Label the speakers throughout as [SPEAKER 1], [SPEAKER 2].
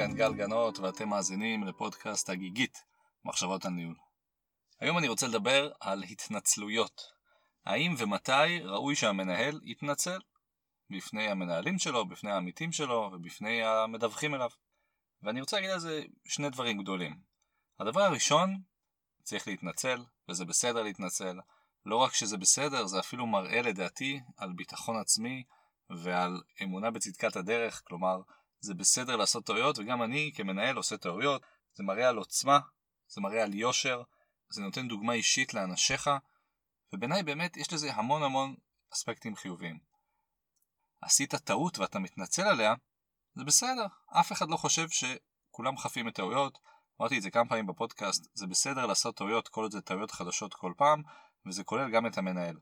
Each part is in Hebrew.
[SPEAKER 1] כאן גל גנות ואתם מאזינים לפודקאסט הגיגית, מחשבות על ניהול. היום אני רוצה לדבר על התנצלויות. האם ומתי ראוי שהמנהל יתנצל בפני המנהלים שלו, בפני העמיתים שלו ובפני המדווחים אליו. ואני רוצה להגיד על זה שני דברים גדולים. הדבר הראשון, צריך להתנצל, וזה בסדר להתנצל. לא רק שזה בסדר, זה אפילו מראה לדעתי על ביטחון עצמי ועל אמונה בצדקת הדרך, כלומר, זה בסדר לעשות טעויות, וגם אני כמנהל עושה טעויות, זה מראה על עוצמה, זה מראה על יושר, זה נותן דוגמה אישית לאנשיך, ובעיניי באמת יש לזה המון המון אספקטים חיוביים. עשית טעות ואתה מתנצל עליה, זה בסדר, אף אחד לא חושב שכולם חפים מטעויות, אמרתי את זה כמה פעמים בפודקאסט, זה בסדר לעשות טעויות כל עוד זה טעויות חדשות כל פעם, וזה כולל גם את המנהל.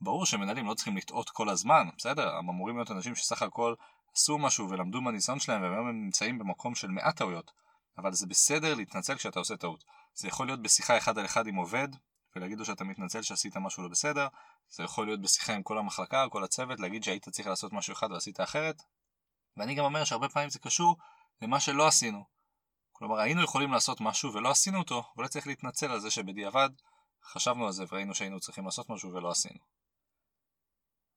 [SPEAKER 1] ברור שמנהלים לא צריכים לטעות כל הזמן, בסדר, הם אמורים להיות אנשים שסך הכל עשו משהו ולמדו מהניסיון שלהם והיום הם נמצאים במקום של מעט טעויות, אבל זה בסדר להתנצל כשאתה עושה טעות. זה יכול להיות בשיחה אחד על אחד עם עובד, ולהגיד לו שאתה מתנצל שעשית משהו לא בסדר, זה יכול להיות בשיחה עם כל המחלקה, כל הצוות, להגיד שהיית צריך לעשות משהו אחד ועשית אחרת, ואני גם אומר שהרבה פעמים זה קשור למה שלא עשינו. כלומר, היינו יכולים לעשות משהו ולא עשינו אותו, ואולי צריך להתנצל על זה שבדיעבד חשבנו על זה וראינו שהיינו צריכים לעשות משהו ולא עשינו.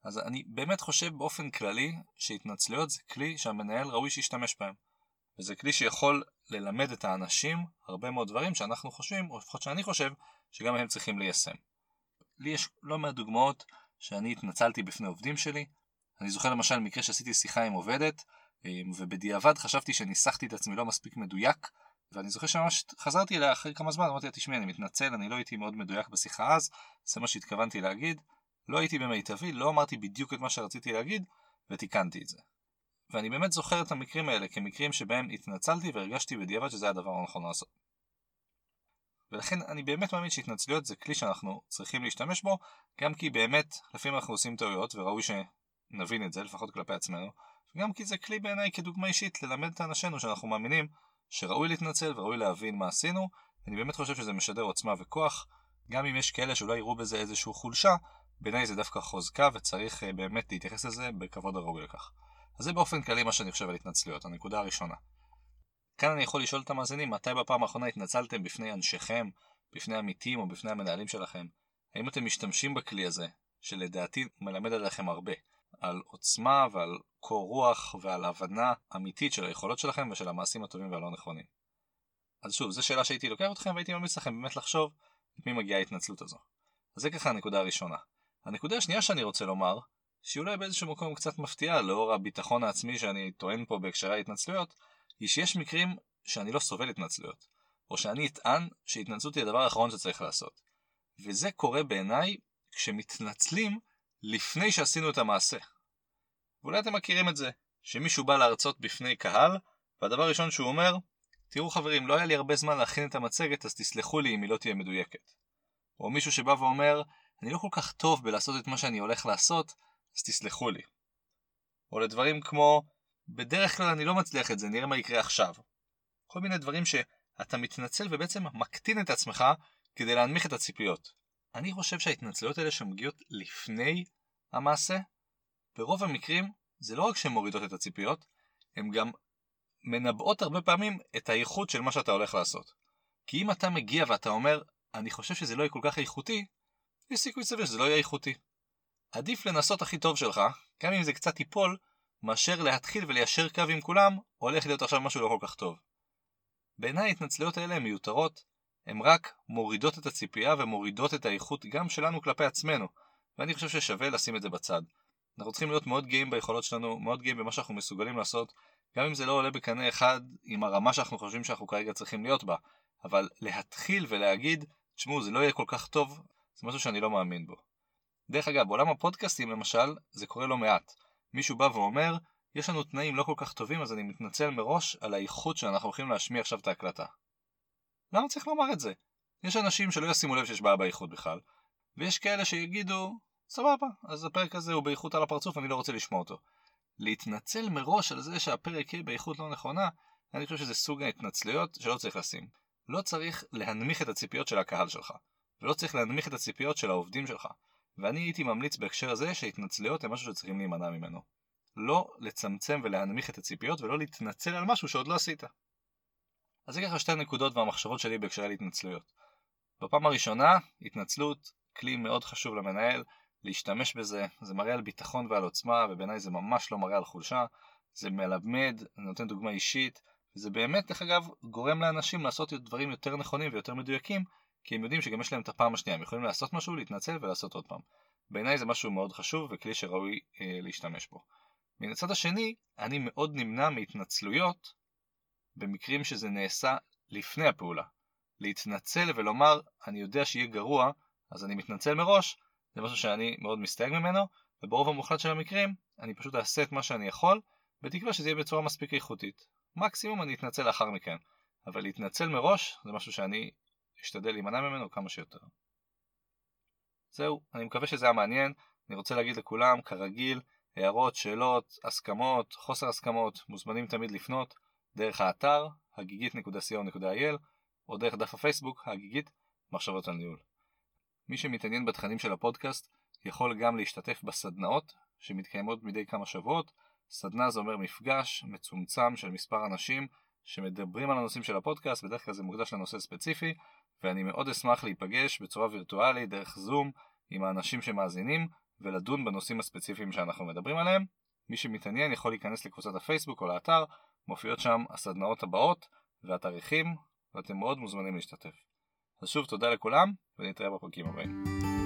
[SPEAKER 1] אז אני באמת חושב באופן כללי שהתנצלויות זה כלי שהמנהל ראוי שישתמש בהם. וזה כלי שיכול ללמד את האנשים הרבה מאוד דברים שאנחנו חושבים, או לפחות שאני חושב, שגם הם צריכים ליישם. לי יש לא מעט דוגמאות שאני התנצלתי בפני עובדים שלי. אני זוכר למשל מקרה שעשיתי שיחה עם עובדת, אמ, ובדיעבד חשבתי שניסחתי את עצמי לא מספיק מדויק, ואני זוכר שממש חזרתי אליה אחרי כמה זמן, אמרתי לה, תשמעי, אני מתנצל, אני לא הייתי מאוד מדויק בשיחה אז, זה מה שהתכוונתי להגיד, לא הייתי במיטבי, לא אמרתי בדיוק את מה שרציתי להגיד, ותיקנתי את זה. ואני באמת זוכר את המקרים האלה כמקרים שבהם התנצלתי והרגשתי בדיעבד שזה הדבר הנכון לעשות. ולכן אני באמת מאמין שהתנצלויות זה כלי שאנחנו צריכים להשתמש בו, גם כי באמת לפעמים אנחנו עושים טעויות וראוי שנבין את זה, לפחות כלפי עצמנו, וגם כי זה כלי בעיניי כדוגמה אישית ללמד את אנשינו שאנחנו מאמינים שראוי להתנצל וראוי להבין מה עשינו, ואני באמת חושב שזה משדר עוצמה וכוח, גם אם יש כאלה שאולי יראו בזה איזושהי חולשה, בעיניי זה דווקא חוזקה וצריך אה, באמת להתייחס לזה בכבוד הראוי לכך. אז זה באופן כללי מה שאני חושב על התנצלויות, הנקודה הראשונה. כאן אני יכול לשאול את המאזינים, מתי בפעם האחרונה התנצלתם בפני אנשיכם, בפני עמיתים או בפני המנהלים שלכם? האם אתם משתמשים בכלי הזה, שלדעתי מלמד עליכם הרבה, על עוצמה ועל קור רוח ועל הבנה אמיתית של היכולות שלכם ושל המעשים הטובים והלא נכונים? אז שוב, זו שאלה שהייתי לוקח אתכם והייתי ממליץ לכם באמת לחשוב את מי מגיעה ההתנצלות הזו. אז זה ככה הנקודה הראשונה. הנקודה השנייה שאני רוצה לומר, שהיא אולי באיזשהו מקום קצת מפתיעה לאור הביטחון העצמי שאני טוען פה בהקשרי ההתנצלויות, היא שיש מקרים שאני לא סובל התנצלויות, או שאני אטען שהתנצלות היא הדבר האחרון שצריך לעשות. וזה קורה בעיניי כשמתנצלים לפני שעשינו את המעשה. ואולי אתם מכירים את זה, שמישהו בא להרצות בפני קהל, והדבר הראשון שהוא אומר, תראו חברים, לא היה לי הרבה זמן להכין את המצגת, אז תסלחו לי אם היא לא תהיה מדויקת. או מישהו שבא ואומר, אני לא כל כך טוב בלעשות את מה שאני הולך לעשות, אז תסלחו לי. או לדברים כמו, בדרך כלל אני לא מצליח את זה, נראה מה יקרה עכשיו. כל מיני דברים שאתה מתנצל ובעצם מקטין את עצמך כדי להנמיך את הציפיות. אני חושב שההתנצלויות האלה שמגיעות לפני המעשה, ברוב המקרים זה לא רק שהן מורידות את הציפיות, הן גם מנבאות הרבה פעמים את האיכות של מה שאתה הולך לעשות. כי אם אתה מגיע ואתה אומר, אני חושב שזה לא יהיה כל כך איכותי, יש סיכוי סביר שזה לא יהיה איכותי. עדיף לנסות הכי טוב שלך, גם אם זה קצת ייפול, מאשר להתחיל וליישר קו עם כולם, הולך להיות עכשיו משהו לא כל כך טוב. בעיניי ההתנצלויות האלה הן מיותרות, הן רק מורידות את הציפייה ומורידות את האיכות גם שלנו כלפי עצמנו, ואני חושב ששווה לשים את זה בצד. אנחנו צריכים להיות מאוד גאים ביכולות שלנו, מאוד גאים במה שאנחנו מסוגלים לעשות, גם אם זה לא עולה בקנה אחד עם הרמה שאנחנו חושבים שאנחנו כרגע צריכים להיות בה, אבל להתחיל ולהגיד, תשמעו, זה לא יהיה כל כך טוב, זה משהו שאני לא מאמין בו. דרך אגב, בעולם הפודקאסטים למשל, זה קורה לא מעט. מישהו בא ואומר, יש לנו תנאים לא כל כך טובים אז אני מתנצל מראש על האיכות שאנחנו הולכים להשמיע עכשיו את ההקלטה. למה צריך לומר את זה? יש אנשים שלא ישימו לב שיש בעיה באיכות בכלל, ויש כאלה שיגידו, סבבה, אז הפרק הזה הוא באיכות על הפרצוף, אני לא רוצה לשמוע אותו. להתנצל מראש על זה שהפרק יהיה באיכות לא נכונה, אני חושב שזה סוג ההתנצלויות שלא צריך לשים. לא צריך להנמיך את הציפיות של הקהל שלך, ולא צריך להנמיך את הציפיות של העובדים שלך. ואני הייתי ממליץ בהקשר הזה שהתנצלויות הן משהו שצריכים להימנע ממנו. לא לצמצם ולהנמיך את הציפיות ולא להתנצל על משהו שעוד לא עשית. אז זה ככה שתי הנקודות והמחשבות שלי בהקשרי להתנצלויות. בפעם הראשונה, התנצלות, כלי מאוד חשוב למנהל, להשתמש בזה, זה מראה על ביטחון ועל עוצמה, ובעיניי זה ממש לא מראה על חולשה, זה מלמד, נותן דוגמה אישית, וזה באמת, דרך אגב, גורם לאנשים לעשות דברים יותר נכונים ויותר מדויקים, כי הם יודעים שגם יש להם את הפעם השנייה, הם יכולים לעשות משהו, להתנצל ולעשות עוד פעם. בעיניי זה משהו מאוד חשוב וכלי שראוי אה, להשתמש בו. מן הצד השני, אני מאוד נמנע מהתנצלויות במקרים שזה נעשה לפני הפעולה. להתנצל ולומר, אני יודע שיהיה גרוע, אז אני מתנצל מראש, זה משהו שאני מאוד מסתייג ממנו, וברוב המוחלט של המקרים, אני פשוט אעשה את מה שאני יכול, בתקווה שזה יהיה בצורה מספיק איכותית. מקסימום אני אתנצל לאחר מכן, אבל להתנצל מראש זה משהו שאני אשתדל להימנע ממנו כמה שיותר. זהו, אני מקווה שזה היה מעניין, אני רוצה להגיד לכולם, כרגיל, הערות, שאלות, הסכמות, חוסר הסכמות, מוזמנים תמיד לפנות דרך האתר הגיגית.co.il או דרך דף הפייסבוק הגיגית מחשבות על ניהול. מי שמתעניין בתכנים של הפודקאסט יכול גם להשתתף בסדנאות שמתקיימות מדי כמה שבועות. סדנה זה אומר מפגש מצומצם של מספר אנשים שמדברים על הנושאים של הפודקאסט, בדרך כלל זה מוקדש לנושא ספציפי, ואני מאוד אשמח להיפגש בצורה וירטואלית דרך זום עם האנשים שמאזינים ולדון בנושאים הספציפיים שאנחנו מדברים עליהם. מי שמתעניין יכול להיכנס לקבוצת הפייסבוק או לאתר, מופיעות שם הסדנאות הבאות והתאריכים, ואתם מאוד מוזמנים להשתתף. אז שוב תודה לכולם, ונתראה בפרקים הבאים.